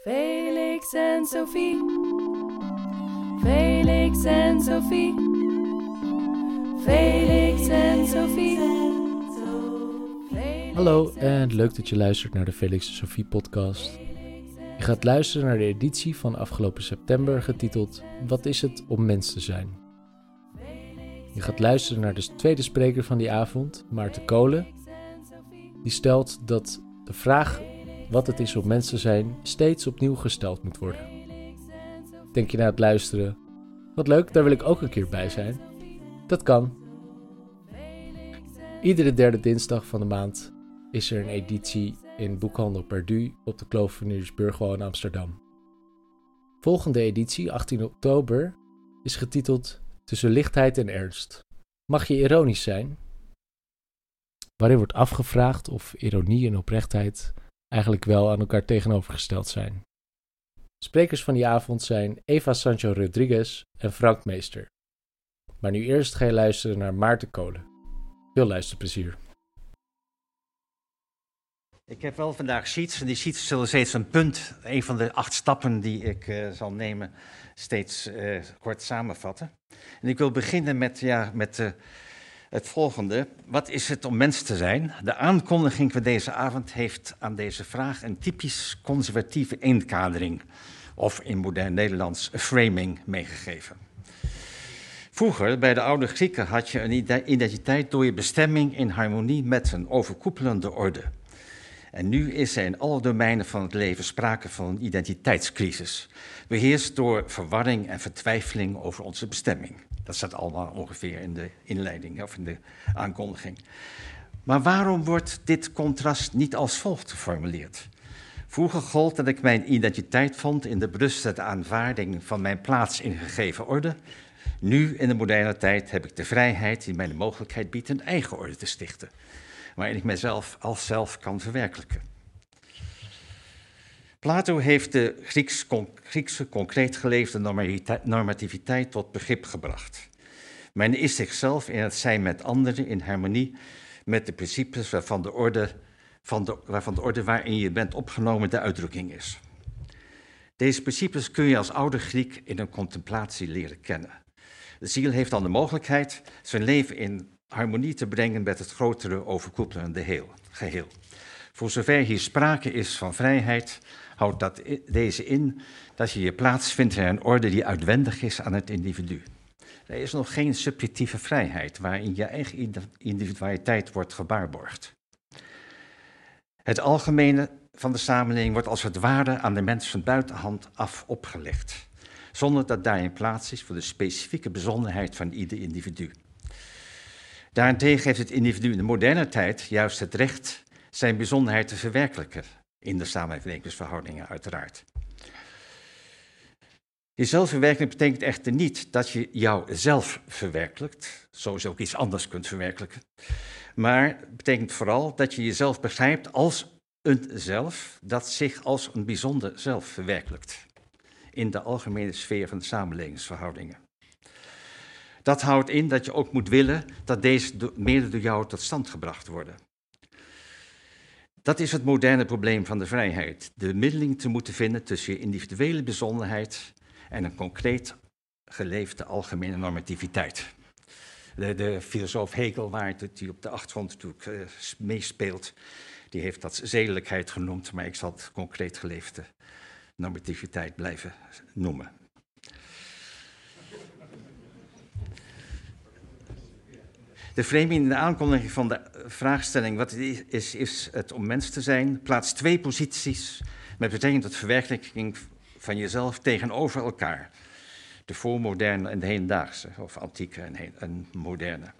Felix en Sophie. Felix en Sophie. Felix en Sophie. Hallo en leuk dat je luistert naar de Felix en Sophie podcast. Je gaat luisteren naar de editie van afgelopen september getiteld Wat is het om mens te zijn? Je gaat luisteren naar de tweede spreker van die avond, Maarten Kolen. Die stelt dat de vraag wat het is om mens te zijn steeds opnieuw gesteld moet worden. Denk je na het luisteren, wat leuk, daar wil ik ook een keer bij zijn? Dat kan. Iedere derde dinsdag van de maand is er een editie in Boekhandel Perdu op de Kloveniersburgwal in Amsterdam. Volgende editie, 18 oktober, is getiteld Tussen lichtheid en ernst. Mag je ironisch zijn? Waarin wordt afgevraagd of ironie en oprechtheid eigenlijk wel aan elkaar tegenovergesteld zijn. Sprekers van die avond zijn Eva Sancho Rodriguez en Frank Meester. Maar nu eerst ga je luisteren naar Maarten Kolen. Veel luisterplezier. Ik heb wel vandaag sheets en die sheets zullen steeds een punt, een van de acht stappen die ik uh, zal nemen, steeds uh, kort samenvatten. En ik wil beginnen met, ja, met uh, het volgende. Wat is het om mens te zijn? De aankondiging van deze avond heeft aan deze vraag een typisch conservatieve inkadering, of in modern Nederlands framing, meegegeven. Vroeger, bij de oude Grieken, had je een identiteit door je bestemming in harmonie met een overkoepelende orde. En nu is er in alle domeinen van het leven sprake van een identiteitscrisis, beheerst door verwarring en vertwijfeling over onze bestemming. Dat staat allemaal ongeveer in de inleiding of in de aankondiging. Maar waarom wordt dit contrast niet als volgt geformuleerd? Vroeger gold dat ik mijn identiteit vond in de bewuste aanvaarding van mijn plaats in gegeven orde. Nu, in de moderne tijd, heb ik de vrijheid die mij de mogelijkheid biedt een eigen orde te stichten, waarin ik mijzelf als zelf kan verwerkelijken. Plato heeft de Grieks, Griekse concreet geleefde normativiteit tot begrip gebracht. Men is zichzelf in het zijn met anderen in harmonie met de principes waarvan de orde, van de, waarvan de orde waarin je bent opgenomen de uitdrukking is. Deze principes kun je als oude Griek in een contemplatie leren kennen. De ziel heeft dan de mogelijkheid zijn leven in harmonie te brengen met het grotere overkoepelende heel, geheel. Voor zover hier sprake is van vrijheid, houdt dat, deze in dat je je plaats vindt in een orde die uitwendig is aan het individu. Er is nog geen subjectieve vrijheid waarin je eigen individualiteit wordt gebaarborgd. Het algemene van de samenleving wordt als het ware aan de mens van buitenhand af opgelegd, zonder dat daarin plaats is voor de specifieke bijzonderheid van ieder individu. Daarentegen heeft het individu in de moderne tijd juist het recht zijn bijzonderheid te verwerkelijken in de samenlevingsverhoudingen uiteraard. Jezelf verwerkelijken betekent echter niet dat je jouzelf verwerkelijkt, zoals je ook iets anders kunt verwerkelijken. Maar het betekent vooral dat je jezelf begrijpt als een zelf dat zich als een bijzonder zelf verwerkelijkt in de algemene sfeer van de samenlevingsverhoudingen. Dat houdt in dat je ook moet willen dat deze mede door jou tot stand gebracht worden. Dat is het moderne probleem van de vrijheid. De middeling te moeten vinden tussen je individuele bijzonderheid en een concreet geleefde algemene normativiteit. De, de filosoof Hegel, waar het, die op de achtergrond natuurlijk uh, meespeelt, die heeft dat zedelijkheid genoemd, maar ik zal het concreet geleefde normativiteit blijven noemen. De framing in de aankondiging van de vraagstelling wat is, is het om mens te zijn, plaatst twee posities met betrekking tot verwerkelijking van jezelf tegenover elkaar. De voormoderne en de hedendaagse, of antieke en, moderne.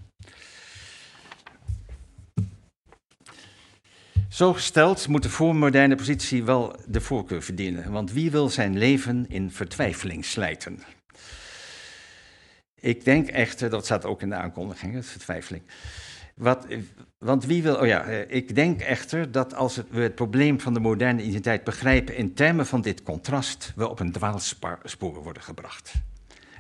Zo gesteld moet de voormoderne positie wel de voorkeur verdienen, want wie wil zijn leven in vertwijfeling slijten? Ik denk echter, dat staat ook in de aankondiging, vertwijfeling. Wat, want wie wil, oh ja, eh, ik denk echter dat als we het probleem van de moderne identiteit begrijpen in termen van dit contrast, we op een dwaalspoor worden gebracht.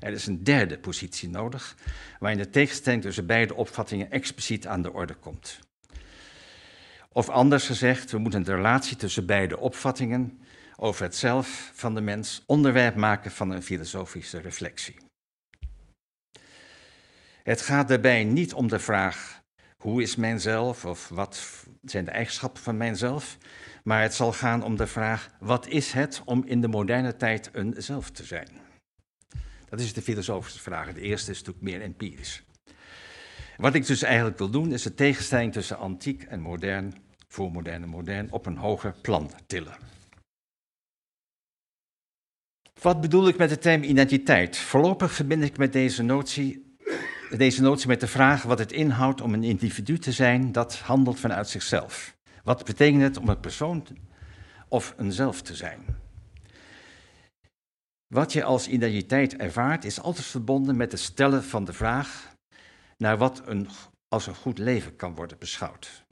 Er is een derde positie nodig, waarin de tegenstelling tussen beide opvattingen expliciet aan de orde komt. Of anders gezegd, we moeten de relatie tussen beide opvattingen over het zelf van de mens onderwerp maken van een filosofische reflectie. Het gaat daarbij niet om de vraag hoe is mijzelf of wat zijn de eigenschappen van mijzelf, maar het zal gaan om de vraag wat is het om in de moderne tijd een zelf te zijn. Dat is de filosofische vraag. De eerste is natuurlijk meer empirisch. Wat ik dus eigenlijk wil doen, is de tegenstelling tussen antiek en modern, voormodern en modern, op een hoger plan tillen. Wat bedoel ik met de term identiteit? Voorlopig verbind ik met deze notie, deze notie met de vraag wat het inhoudt om een individu te zijn dat handelt vanuit zichzelf. Wat betekent het om een persoon of een zelf te zijn? Wat je als identiteit ervaart is altijd verbonden met het stellen van de vraag naar wat een, als een goed leven kan worden beschouwd.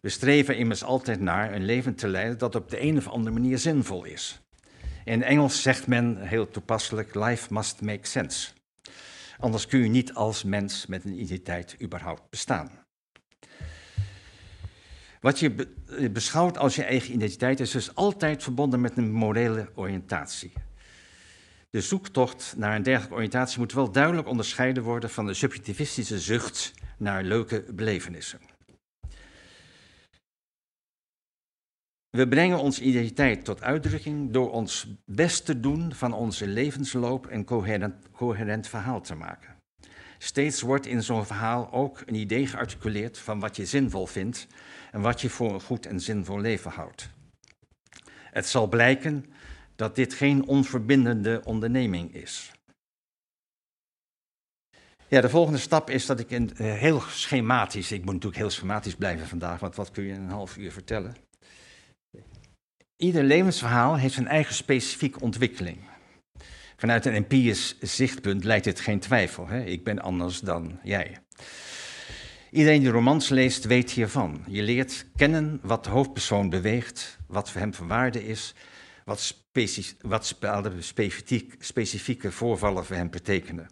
We streven immers altijd naar een leven te leiden dat op de een of andere manier zinvol is. In Engels zegt men heel toepasselijk: life must make sense. Anders kun je niet als mens met een identiteit überhaupt bestaan. Wat je beschouwt als je eigen identiteit is dus altijd verbonden met een morele oriëntatie. De zoektocht naar een dergelijke oriëntatie moet wel duidelijk onderscheiden worden van de subjectivistische zucht naar leuke belevenissen. We brengen onze identiteit tot uitdrukking door ons best te doen van onze levensloop een coherent, coherent verhaal te maken. Steeds wordt in zo'n verhaal ook een idee gearticuleerd van wat je zinvol vindt en wat je voor een goed en zinvol leven houdt. Het zal blijken dat dit geen onverbindende onderneming is. Ja, de volgende stap is dat ik in, uh, heel schematisch, ik moet natuurlijk heel schematisch blijven vandaag, want wat kun je in een half uur vertellen? Ieder levensverhaal heeft zijn eigen specifieke ontwikkeling. Vanuit een empirisch zichtpunt lijkt het geen twijfel. Hè? Ik ben anders dan jij. Iedereen die romans leest weet hiervan. Je leert kennen wat de hoofdpersoon beweegt, wat voor hem van waarde is, wat, wat specifieke voorvallen voor hem betekenen.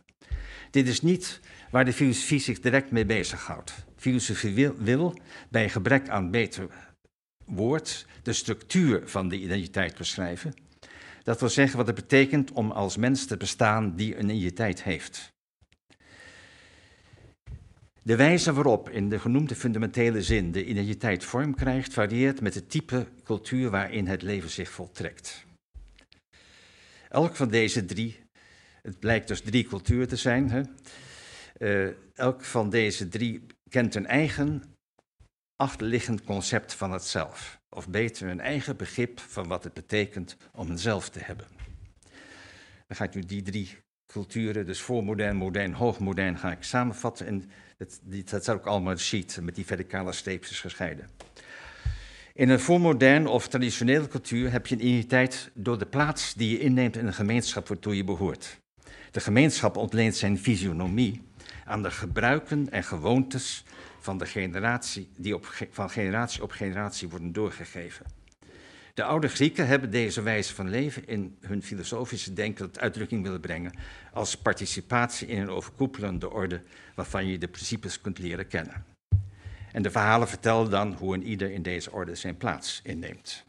Dit is niet waar de filosofie zich direct mee bezighoudt. Filosofie wil, wil bij gebrek aan beter woord de structuur van de identiteit beschrijven. Dat wil zeggen wat het betekent om als mens te bestaan die een identiteit heeft. De wijze waarop in de genoemde fundamentele zin de identiteit vorm krijgt, varieert met het type cultuur waarin het leven zich voltrekt. Elk van deze drie, het blijkt dus drie culturen te zijn, hè? Uh, elk van deze drie kent een eigen achterliggend concept van het zelf. Of beter een eigen begrip van wat het betekent om een zelf te hebben. Dan ga ik nu die drie culturen, dus voormodern, modern, hoogmodern, ga ik samenvatten. En dat, dat is ook allemaal een sheet met die verticale streepjes gescheiden. In een voormodern of traditionele cultuur heb je een identiteit door de plaats die je inneemt in een gemeenschap waartoe je behoort. De gemeenschap ontleent zijn fysionomie aan de gebruiken en gewoontes van de generatie die op, van generatie op generatie worden doorgegeven. De oude Grieken hebben deze wijze van leven in hun filosofische denken tot uitdrukking willen brengen als participatie in een overkoepelende orde waarvan je de principes kunt leren kennen. En de verhalen vertellen dan hoe een ieder in deze orde zijn plaats inneemt.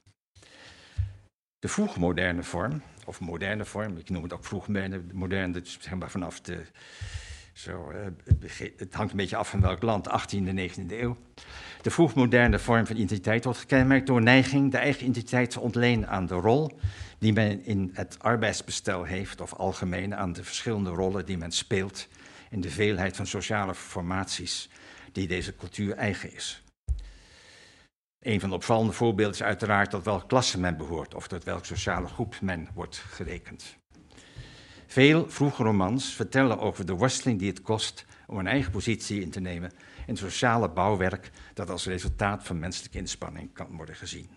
De vroegmoderne vorm, of moderne vorm, ik noem het ook vroegmoderne, moderne, dus zeg maar vanaf de zo, eh, het hangt een beetje af van welk land, 18e, 19e eeuw. De vroegmoderne vorm van identiteit wordt gekenmerkt door neiging de eigen identiteit te ontlenen aan de rol die men in het arbeidsbestel heeft, of algemeen aan de verschillende rollen die men speelt in de veelheid van sociale formaties die deze cultuur eigen is. Een van de opvallende voorbeelden is uiteraard tot welke klasse men behoort of tot welke sociale groep men wordt gerekend. Veel vroege romans vertellen over de worsteling die het kost om een eigen positie in te nemen in het sociale bouwwerk dat als resultaat van menselijke inspanning kan worden gezien.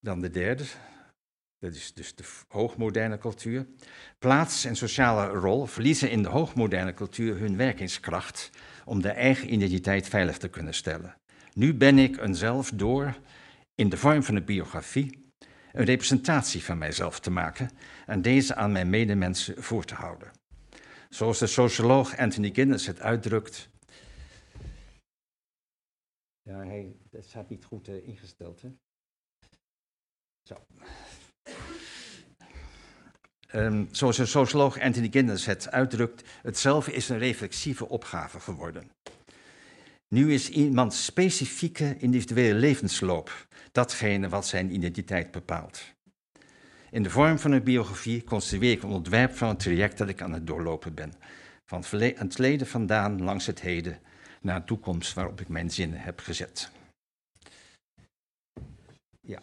Dan de derde, dat is dus de hoogmoderne cultuur. Plaats en sociale rol verliezen in de hoogmoderne cultuur hun werkingskracht om de eigen identiteit veilig te kunnen stellen. Nu ben ik een zelf door, in de vorm van een biografie, een representatie van mijzelf te maken en deze aan mijn medemensen voor te houden. Zoals de socioloog Anthony Guinness het uitdrukt. Ja, hij het staat niet goed eh, ingesteld. Hè? Zo. Ehm, zoals de socioloog Anthony Giddens het uitdrukt, hetzelfde is een reflexieve opgave geworden. Nu is iemands specifieke individuele levensloop datgene wat zijn identiteit bepaalt. In de vorm van een biografie construeer ik een ontwerp van een traject dat ik aan het doorlopen ben. Van het verleden vandaan langs het heden naar een toekomst waarop ik mijn zinnen heb gezet. Ja.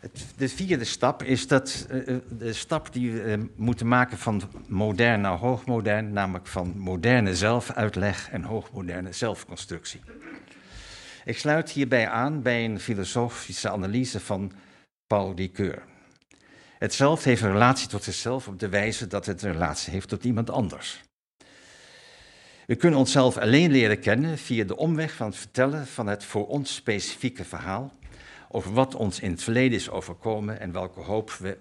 Het, de vierde stap is dat, uh, de stap die we uh, moeten maken van modern naar hoogmodern, namelijk van moderne zelfuitleg en hoogmoderne zelfconstructie. Ik sluit hierbij aan bij een filosofische analyse van Paul Ricoeur. Het zelf heeft een relatie tot zichzelf op de wijze dat het een relatie heeft tot iemand anders. We kunnen onszelf alleen leren kennen via de omweg van het vertellen van het voor ons specifieke verhaal over wat ons in het verleden is overkomen en welke hoop we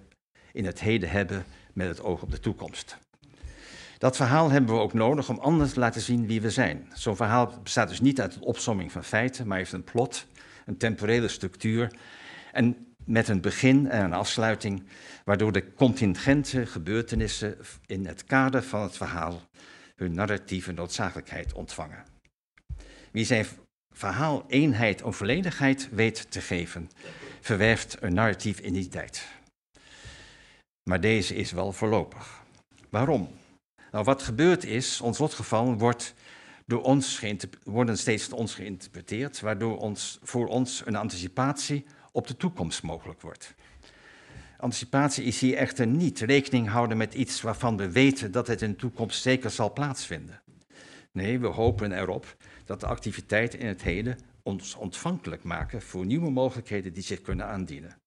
in het heden hebben met het oog op de toekomst. Dat verhaal hebben we ook nodig om anders te laten zien wie we zijn. Zo'n verhaal bestaat dus niet uit een opsomming van feiten, maar heeft een plot, een temporele structuur en met een begin en een afsluiting, waardoor de contingente gebeurtenissen in het kader van het verhaal hun narratieve noodzakelijkheid ontvangen. Wie zijn verhaal eenheid of volledigheid weet te geven, verwerft een narratief identiteit. Maar deze is wel voorlopig. Waarom? Nou, wat gebeurt is, ons lotgevallen wordt door ons worden steeds door ons geïnterpreteerd, waardoor ons, voor ons een anticipatie op de toekomst mogelijk wordt. Anticipatie is hier echter niet rekening houden met iets waarvan we weten dat het in de toekomst zeker zal plaatsvinden. Nee, we hopen erop dat de activiteiten in het heden ons ontvankelijk maken voor nieuwe mogelijkheden die zich kunnen aandienen.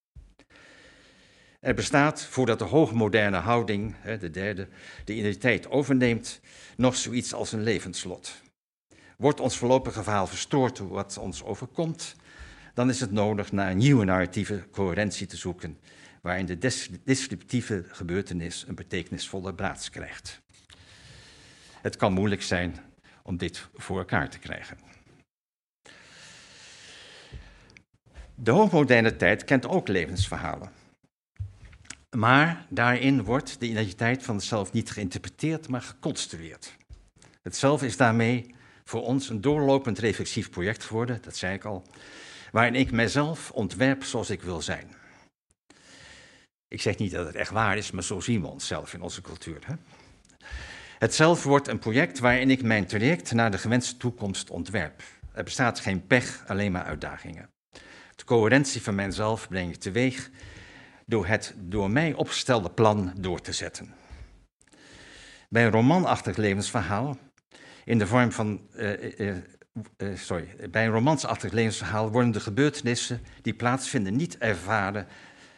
Er bestaat, voordat de hoogmoderne houding, de derde, de identiteit overneemt, nog zoiets als een levenslot. Wordt ons voorlopige verhaal verstoord door wat ons overkomt, dan is het nodig naar een nieuwe narratieve coherentie te zoeken, waarin de descriptieve gebeurtenis een betekenisvolle plaats krijgt. Het kan moeilijk zijn om dit voor elkaar te krijgen. De hoogmoderne tijd kent ook levensverhalen. Maar daarin wordt de identiteit van het zelf niet geïnterpreteerd, maar geconstrueerd. Het zelf is daarmee voor ons een doorlopend reflexief project geworden, dat zei ik al, waarin ik mezelf ontwerp zoals ik wil zijn. Ik zeg niet dat het echt waar is, maar zo zien we onszelf in onze cultuur. Hè? Het zelf wordt een project waarin ik mijn traject naar de gewenste toekomst ontwerp. Er bestaat geen pech, alleen maar uitdagingen. De coherentie van mijzelf breng ik teweeg door het door mij opgestelde plan door te zetten. Bij een romanachtig levensverhaal, in de vorm van. Uh, uh, uh, sorry, bij een romansachtig levensverhaal worden de gebeurtenissen die plaatsvinden niet ervaren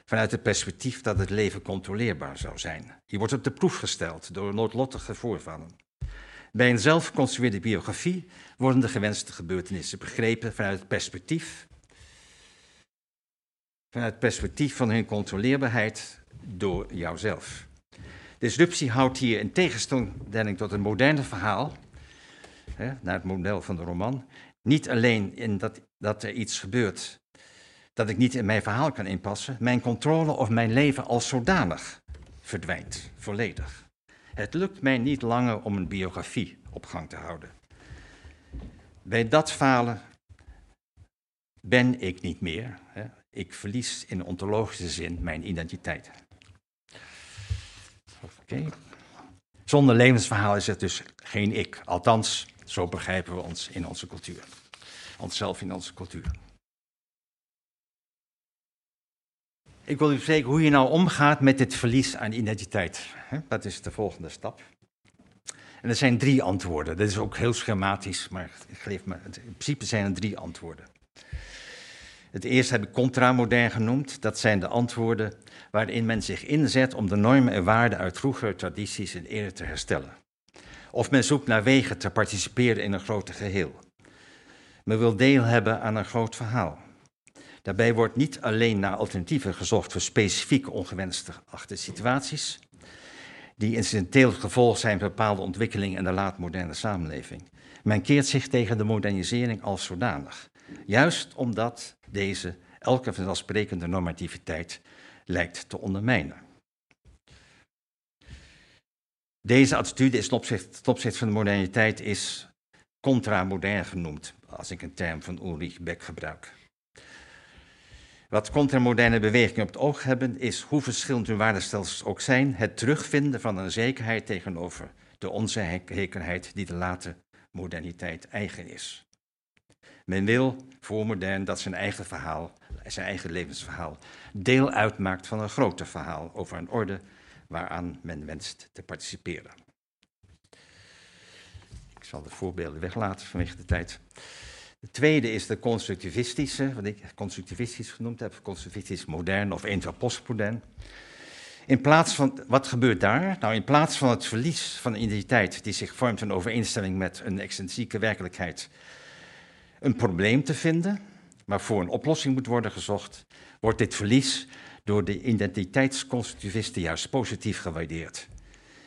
vanuit het perspectief dat het leven controleerbaar zou zijn. Die wordt op de proef gesteld door noodlottige voorvallen. Bij een zelfgeconstrueerde biografie worden de gewenste gebeurtenissen begrepen vanuit het perspectief vanuit het perspectief van hun controleerbaarheid door jouzelf. Disruptie houdt hier in tegenstelling tot een moderne verhaal, hè, naar het model van de roman, niet alleen in dat, dat er iets gebeurt dat ik niet in mijn verhaal kan inpassen, mijn controle of mijn leven als zodanig verdwijnt, volledig. Het lukt mij niet langer om een biografie op gang te houden. Bij dat falen ben ik niet meer. Ik verlies in ontologische zin mijn identiteit. Oké. Zonder levensverhaal is het dus geen ik. Althans, zo begrijpen we ons in onze cultuur. Onszelf in onze cultuur. Ik wil u zeggen hoe je nou omgaat met dit verlies aan identiteit. Dat is de volgende stap. En er zijn drie antwoorden. Dat is ook heel schematisch, maar geef me, in principe zijn er drie antwoorden. Het eerste heb ik contramodern genoemd. Dat zijn de antwoorden waarin men zich inzet om de normen en waarden uit vroegere tradities in ere te herstellen. Of men zoekt naar wegen te participeren in een groter geheel. Men wil deel hebben aan een groot verhaal. Daarbij wordt niet alleen naar alternatieven gezocht voor specifieke ongewenste achter situaties, die incidenteel gevolg zijn van bepaalde ontwikkelingen in de laatmoderne samenleving. Men keert zich tegen de modernisering als zodanig. Juist omdat deze elke vanzelfsprekende normativiteit lijkt te ondermijnen. Deze attitude is ten opzichte, van de moderniteit is contramodern genoemd, als ik een term van Ulrich Beck gebruik. Wat contramoderne bewegingen op het oog hebben, is hoe verschillend hun waardenstelsels ook zijn, het terugvinden van een zekerheid tegenover de onzekerheid die de late moderniteit eigen is. Men wil voor modern dat zijn eigen verhaal, zijn eigen levensverhaal, deel uitmaakt van een groter verhaal over een orde waaraan men wenst te participeren. Ik zal de voorbeelden weglaten vanwege de tijd. De tweede is de constructivistische, wat ik constructivistisch genoemd heb, constructivistisch modern of eventueel postmodern. In plaats van, wat gebeurt daar? Nou, in plaats van het verlies van identiteit die zich vormt in overeenstemming met een excentrieke werkelijkheid, een probleem te vinden, waarvoor een oplossing moet worden gezocht, wordt dit verlies door de identiteitsconstructivisten juist positief gewaardeerd.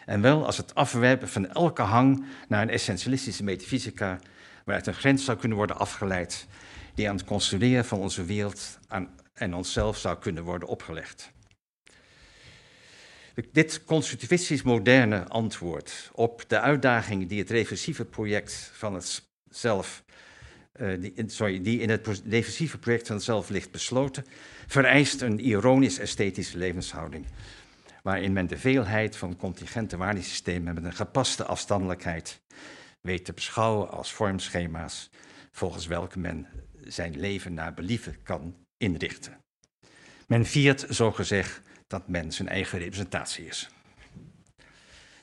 En wel als het afwerpen van elke hang naar een essentialistische metafysica, waaruit een grens zou kunnen worden afgeleid, die aan het construeren van onze wereld en onszelf zou kunnen worden opgelegd. Dit constructivistisch moderne antwoord op de uitdaging die het reversieve project van het zelf, uh, die, sorry, die in het reversieve project van het zelf ligt besloten, vereist een ironisch-esthetische levenshouding, waarin men de veelheid van contingente waardesystemen met een gepaste afstandelijkheid weet te beschouwen als vormschema's, volgens welke men zijn leven naar believen kan inrichten. Men viert, zogezegd, dat men zijn eigen representatie is.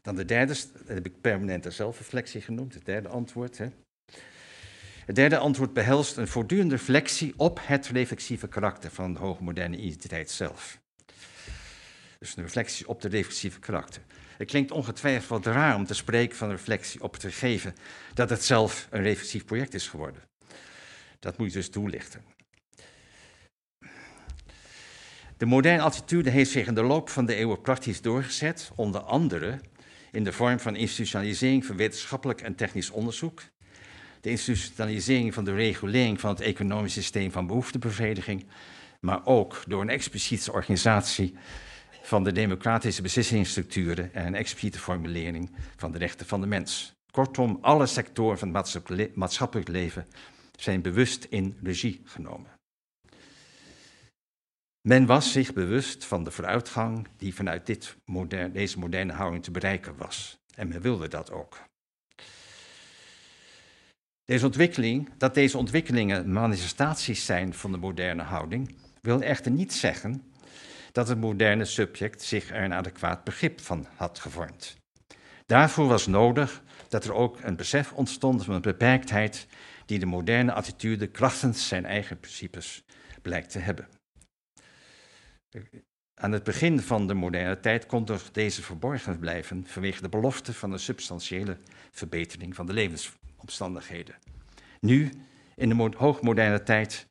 Dan de derde, dat heb ik permanente zelfreflectie genoemd, het derde antwoord. Hè. Het derde antwoord behelst een voortdurende reflectie op het reflexieve karakter van de hoogmoderne identiteit zelf. Dus een reflectie op de reflexieve karakter. Het klinkt ongetwijfeld raar om te spreken van een reflectie op het gegeven dat het zelf een reflexief project is geworden. Dat moet je dus toelichten. De moderne attitude heeft zich in de loop van de eeuwen praktisch doorgezet, onder andere in de vorm van institutionalisering van wetenschappelijk en technisch onderzoek, de institutionalisering van de regulering van het economisch systeem van behoeftebevrediging, maar ook door een expliciete organisatie van de democratische beslissingsstructuren en een expliciete formulering van de rechten van de mens. Kortom, alle sectoren van het maatschappelijk leven zijn bewust in regie genomen. Men was zich bewust van de vooruitgang die vanuit dit modern, deze moderne houding te bereiken was. En men wilde dat ook. Deze ontwikkeling, dat deze ontwikkelingen manifestaties zijn van de moderne houding, wil echter niet zeggen dat het moderne subject zich er een adequaat begrip van had gevormd. Daarvoor was nodig dat er ook een besef ontstond van een beperktheid die de moderne attitude krachtens zijn eigen principes blijkt te hebben. Aan het begin van de moderne tijd kon toch deze verborgen blijven vanwege de belofte van een substantiële verbetering van de levensomstandigheden. Nu, in de hoogmoderne tijd,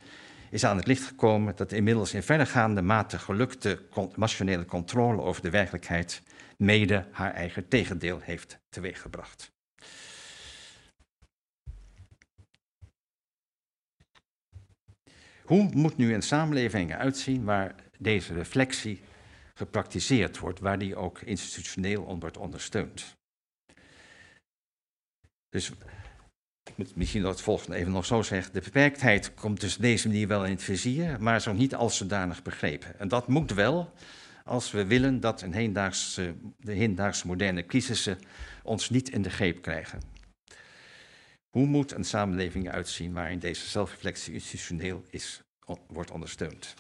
is aan het licht gekomen dat inmiddels in verregaande mate gelukte massionele controle over de werkelijkheid mede haar eigen tegendeel heeft teweeggebracht. Hoe moet nu een samenleving uitzien waar deze reflectie gepraktiseerd wordt, waar die ook institutioneel wordt ondersteund. Dus misschien het volgende even nog zo zeggen. De beperktheid komt dus deze manier wel in het vizier, maar zo niet als zodanig begrepen. En dat moet wel als we willen dat een de hedendaagse moderne crisissen ons niet in de greep krijgen. Hoe moet een samenleving uitzien waarin deze zelfreflectie institutioneel is, wordt ondersteund?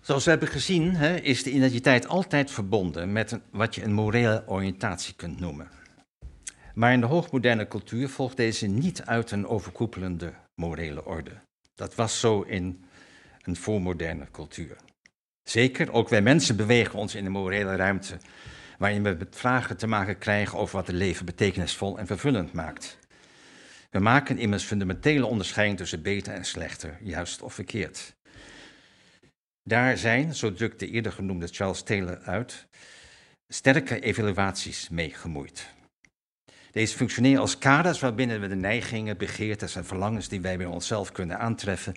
Zoals we hebben gezien, hè, is de identiteit altijd verbonden met wat je een morele oriëntatie kunt noemen. Maar in de hoogmoderne cultuur volgt deze niet uit een overkoepelende morele orde. Dat was zo in een voormoderne cultuur. Zeker, ook wij mensen bewegen ons in een morele ruimte, waarin we met vragen te maken krijgen over wat het leven betekenisvol en vervullend maakt. We maken immers fundamentele onderscheiding tussen beter en slechter, juist of verkeerd. Daar zijn, zo drukt de eerder genoemde Charles Taylor uit, sterke evaluaties mee gemoeid. Deze functioneren als kaders waarbinnen we de neigingen, begeertes en verlangens die wij bij onszelf kunnen aantreffen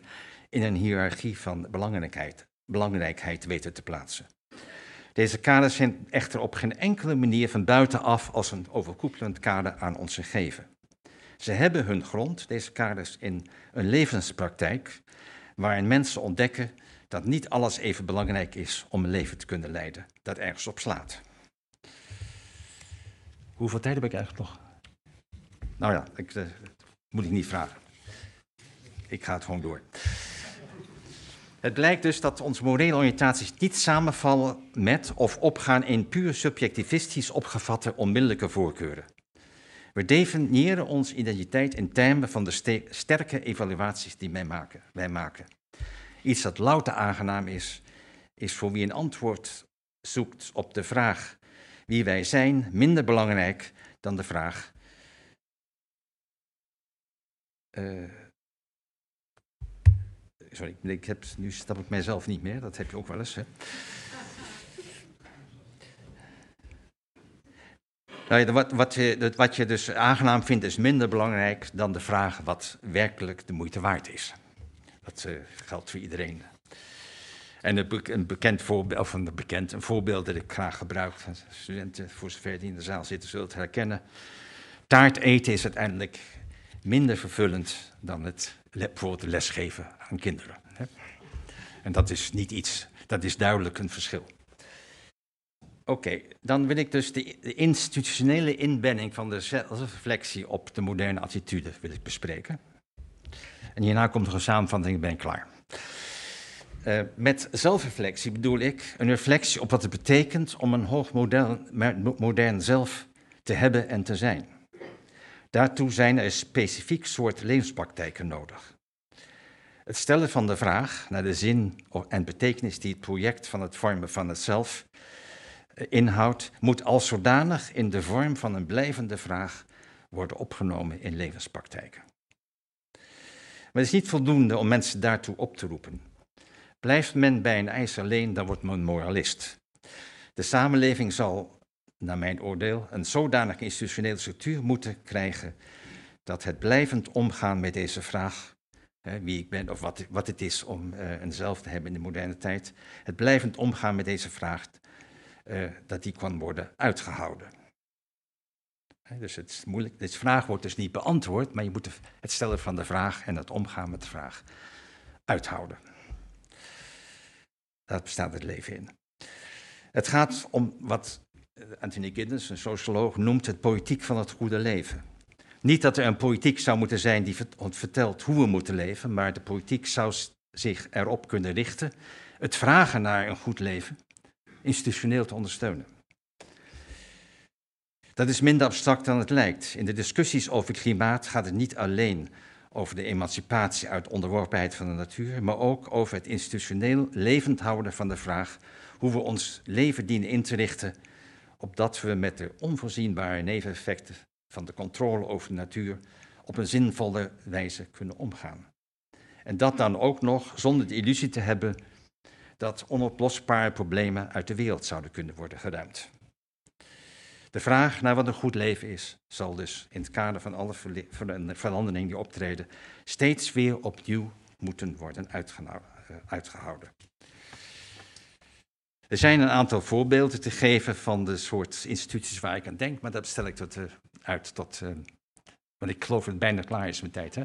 in een hiërarchie van belangrijkheid, belangrijkheid weten te plaatsen. Deze kaders zijn echter op geen enkele manier van buitenaf als een overkoepelend kader aan ons gegeven. Ze hebben hun grond, deze kaders, in een levenspraktijk waarin mensen ontdekken dat niet alles even belangrijk is om een leven te kunnen leiden dat ergens op slaat. Hoeveel tijd heb ik eigenlijk nog? Nou ja, ik, uh, moet ik niet vragen. Ik ga het gewoon door. Het blijkt dus dat onze morele oriëntaties niet samenvallen met of opgaan in puur subjectivistisch opgevatte onmiddellijke voorkeuren. We definiëren onze identiteit in termen van de sterke evaluaties die wij maken, wij maken. Iets dat louter aangenaam is, is voor wie een antwoord zoekt op de vraag wie wij zijn minder belangrijk dan de vraag. Uh, sorry, ik heb, nu stap ik mijzelf niet meer, dat heb je ook wel eens. Hè? Nou wat, wat, je, wat je dus aangenaam vindt is minder belangrijk dan de vraag wat werkelijk de moeite waard is. Dat uh, geldt voor iedereen. En een bekend voorbeeld, of een bekend een voorbeeld dat ik graag gebruik, studenten, voor zover die in de zaal zitten, zullen het herkennen. Taart eten is uiteindelijk minder vervullend dan het bijvoorbeeld lesgeven aan kinderen. En dat is niet iets, dat is duidelijk een verschil. Oké, dan wil ik dus de, institutionele inbending van de zelfreflectie op de moderne attitude wil ik bespreken. En hierna komt er een samenvatting, ik ben klaar. Uh, met zelfreflectie bedoel ik een reflectie op wat het betekent om een hoogmodern modern zelf te hebben en te zijn. Daartoe zijn er specifiek soort levenspraktijken nodig. Het stellen van de vraag naar de zin en betekenis die het project van het vormen van het zelf eh, inhoudt, moet als zodanig in de vorm van een blijvende vraag worden opgenomen in levenspraktijken. Maar het is niet voldoende om mensen daartoe op te roepen. Blijft men bij een eis alleen, dan wordt men moralist. De samenleving zal, naar mijn oordeel, een zodanige institutionele structuur moeten krijgen dat het blijvend omgaan met deze vraag, hè, wie ik ben of wat, wat het is om uh, een zelf te hebben in de moderne tijd, het blijvend omgaan met deze vraag, uh, dat die kan worden uitgehouden. Dus het is moeilijk, deze vraag wordt dus niet beantwoord, maar je moet het stellen van de vraag en het omgaan met de vraag uithouden. Daar bestaat het leven in. Het gaat om wat Anthony Giddens, een socioloog, noemt het politiek van het goede leven. Niet dat er een politiek zou moeten zijn die vertelt hoe we moeten leven, maar de politiek zou zich erop kunnen richten het vragen naar een goed leven institutioneel te ondersteunen. Dat is minder abstract dan het lijkt. In de discussies over klimaat gaat het niet alleen over de emancipatie uit onderworpenheid van de natuur, maar ook over het institutioneel levend houden van de vraag hoe we ons leven dienen in te richten, opdat we met de onvoorzienbare neveneffecten van de controle over de natuur op een zinvolle wijze kunnen omgaan. En dat dan ook nog zonder de illusie te hebben dat onoplosbare problemen uit de wereld zouden kunnen worden geruimd. De vraag naar wat een goed leven is, zal dus in het kader van alle veranderingen die optreden, steeds weer opnieuw moeten worden eh, uitgehouden. Er zijn een aantal voorbeelden te geven van de soort instituties waar ik aan denk, maar dat stel ik tot, uh, uit tot. Uh, want ik geloof dat het bijna klaar is met tijd. Hè?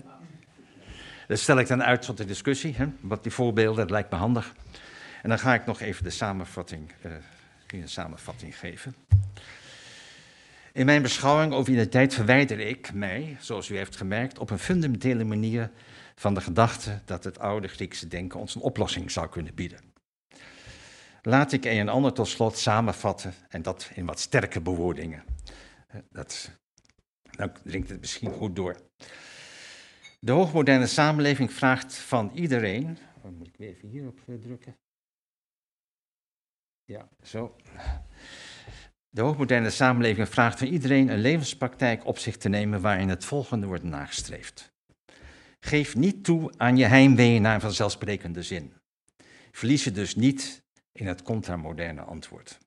Dat stel ik dan uit tot de discussie. Hè? Wat die voorbeelden, dat lijkt me handig. En dan ga ik nog even de samenvatting, uh, een samenvatting geven. In mijn beschouwing over identiteit verwijder ik mij, zoals u heeft gemerkt, op een fundamentele manier van de gedachte dat het oude Griekse denken ons een oplossing zou kunnen bieden. Laat ik een en ander tot slot samenvatten en dat in wat sterke bewoordingen. Eh, dat, dan dringt het misschien goed door. De hoogmoderne samenleving vraagt van iedereen. Oh, moet ik weer even hierop eh, drukken? Ja, zo. De hoogmoderne samenleving vraagt van iedereen een levenspraktijk op zich te nemen waarin het volgende wordt nagestreefd. Geef niet toe aan je heimwee naar vanzelfsprekende zin. Verlies je dus niet in het contramoderne antwoord.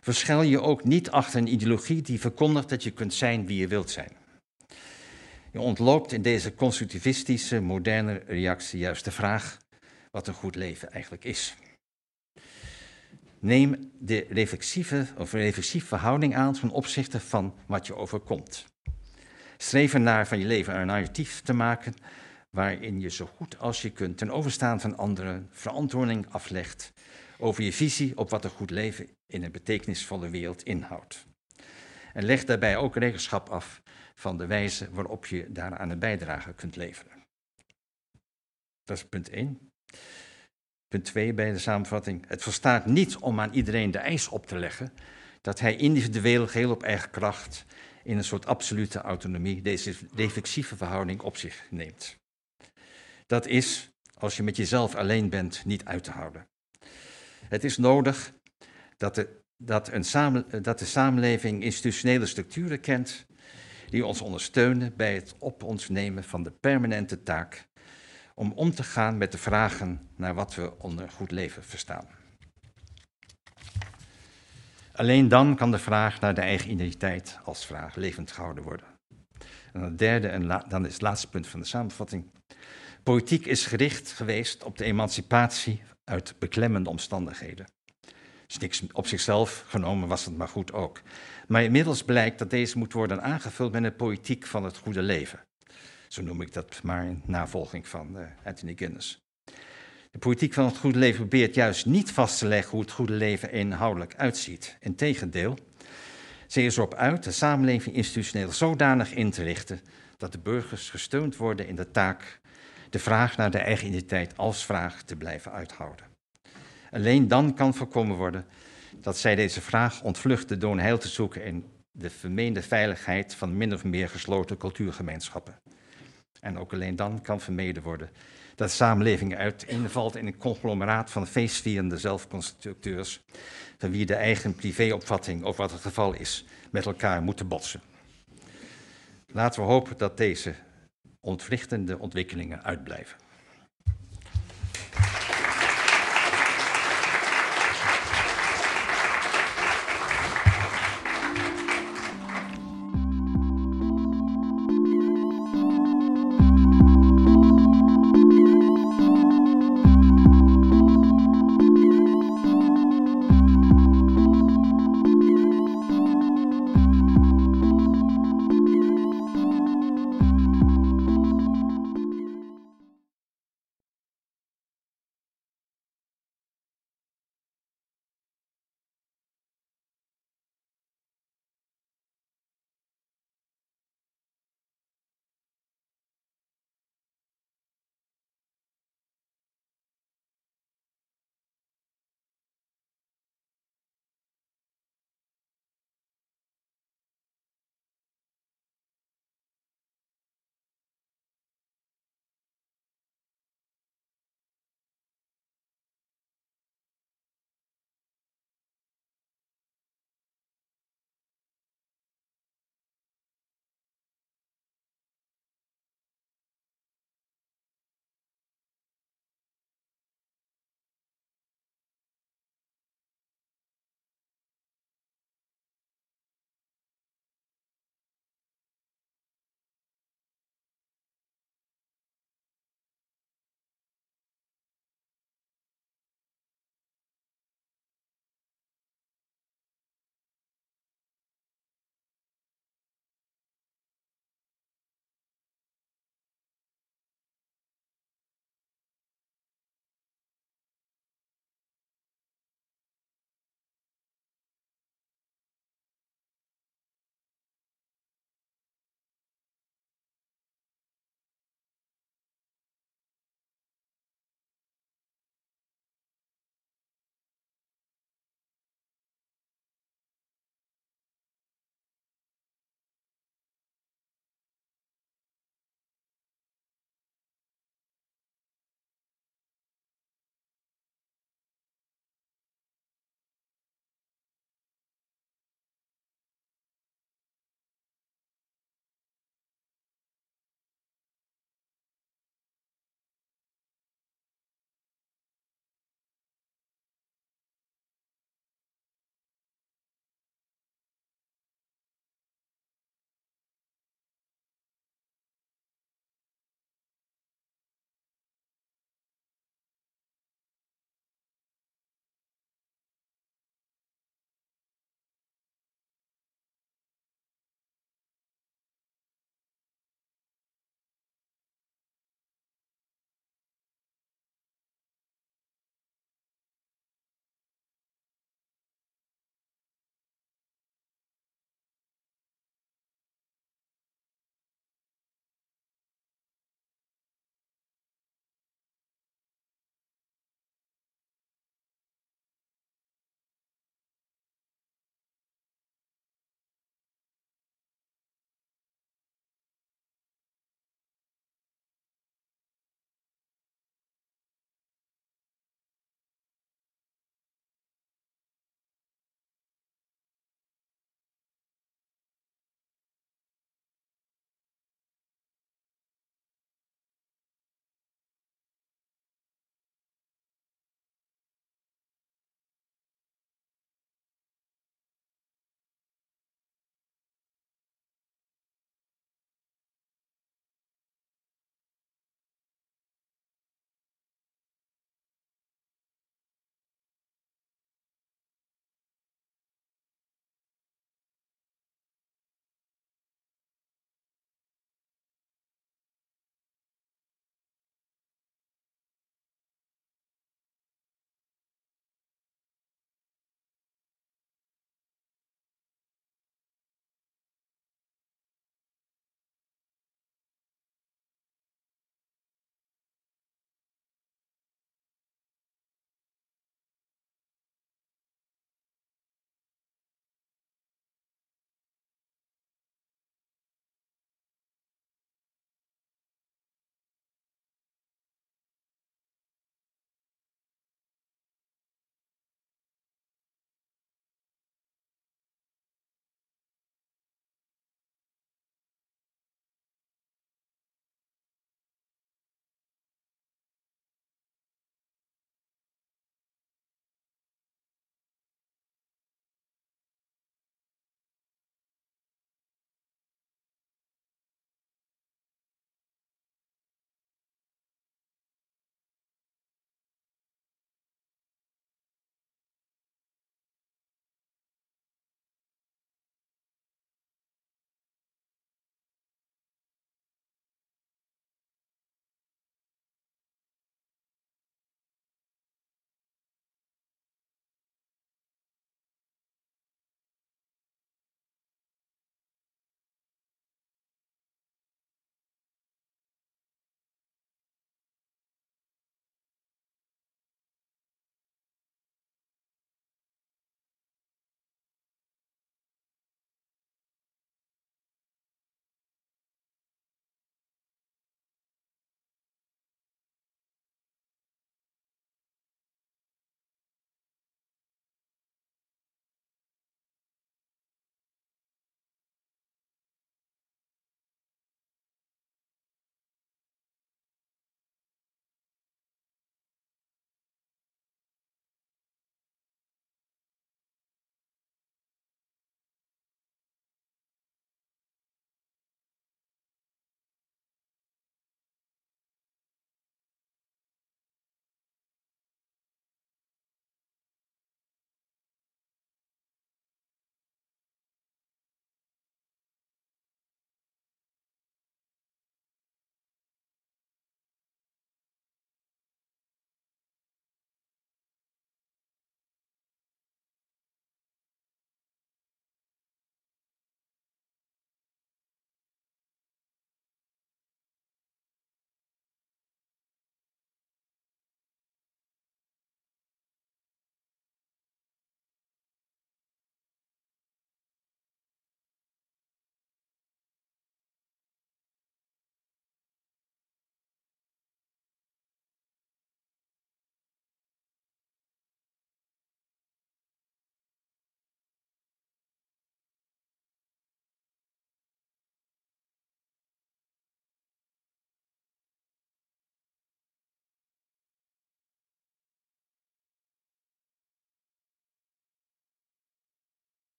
Verschuil je ook niet achter een ideologie die verkondigt dat je kunt zijn wie je wilt zijn. Je ontloopt in deze constructivistische, moderne reactie juist de vraag wat een goed leven eigenlijk is. Neem de reflexieve of reflexieve verhouding aan ten opzichte van wat je overkomt. Streef ernaar van je leven een narratief te maken waarin je zo goed als je kunt ten overstaan van anderen verantwoording aflegt over je visie op wat een goed leven in een betekenisvolle wereld inhoudt. En leg daarbij ook rekenschap af van de wijze waarop je daaraan een bijdrage kunt leveren. Dat is punt 1. Punt 2 bij de samenvatting. Het volstaat niet om aan iedereen de eis op te leggen dat hij individueel, geheel op eigen kracht, in een soort absolute autonomie deze reflexieve verhouding op zich neemt. Dat is, als je met jezelf alleen bent, niet uit te houden. Het is nodig dat de, dat een samen, dat de samenleving institutionele structuren kent die ons ondersteunen bij het op ons nemen van de permanente taak om om te gaan met de vragen naar wat we onder goed leven verstaan. Alleen dan kan de vraag naar de eigen identiteit als vraag levend gehouden worden. En het derde, en dan is het laatste punt van de samenvatting. Politiek is gericht geweest op de emancipatie uit beklemmende omstandigheden. Niks op zichzelf genomen was het maar goed ook. Maar inmiddels blijkt dat deze moet worden aangevuld met een politiek van het goede leven. Zo noem ik dat maar in navolging van uh, Anthony Guinness. De politiek van het goede leven probeert juist niet vast te leggen hoe het goede leven inhoudelijk uitziet. Integendeel, ze is erop uit de samenleving institutioneel zodanig in te richten dat de burgers gesteund worden in de taak de vraag naar de eigen identiteit als vraag te blijven uithouden. Alleen dan kan voorkomen worden dat zij deze vraag ontvluchten door een heil te zoeken in de vermeende veiligheid van min of meer gesloten cultuurgemeenschappen. En ook alleen dan kan vermeden worden dat de samenleving uiteenvalt in een conglomeraat van feestvierende zelfconstructeurs, van wie de eigen privéopvatting over wat het geval is met elkaar moeten botsen. Laten we hopen dat deze ontwrichtende ontwikkelingen uitblijven.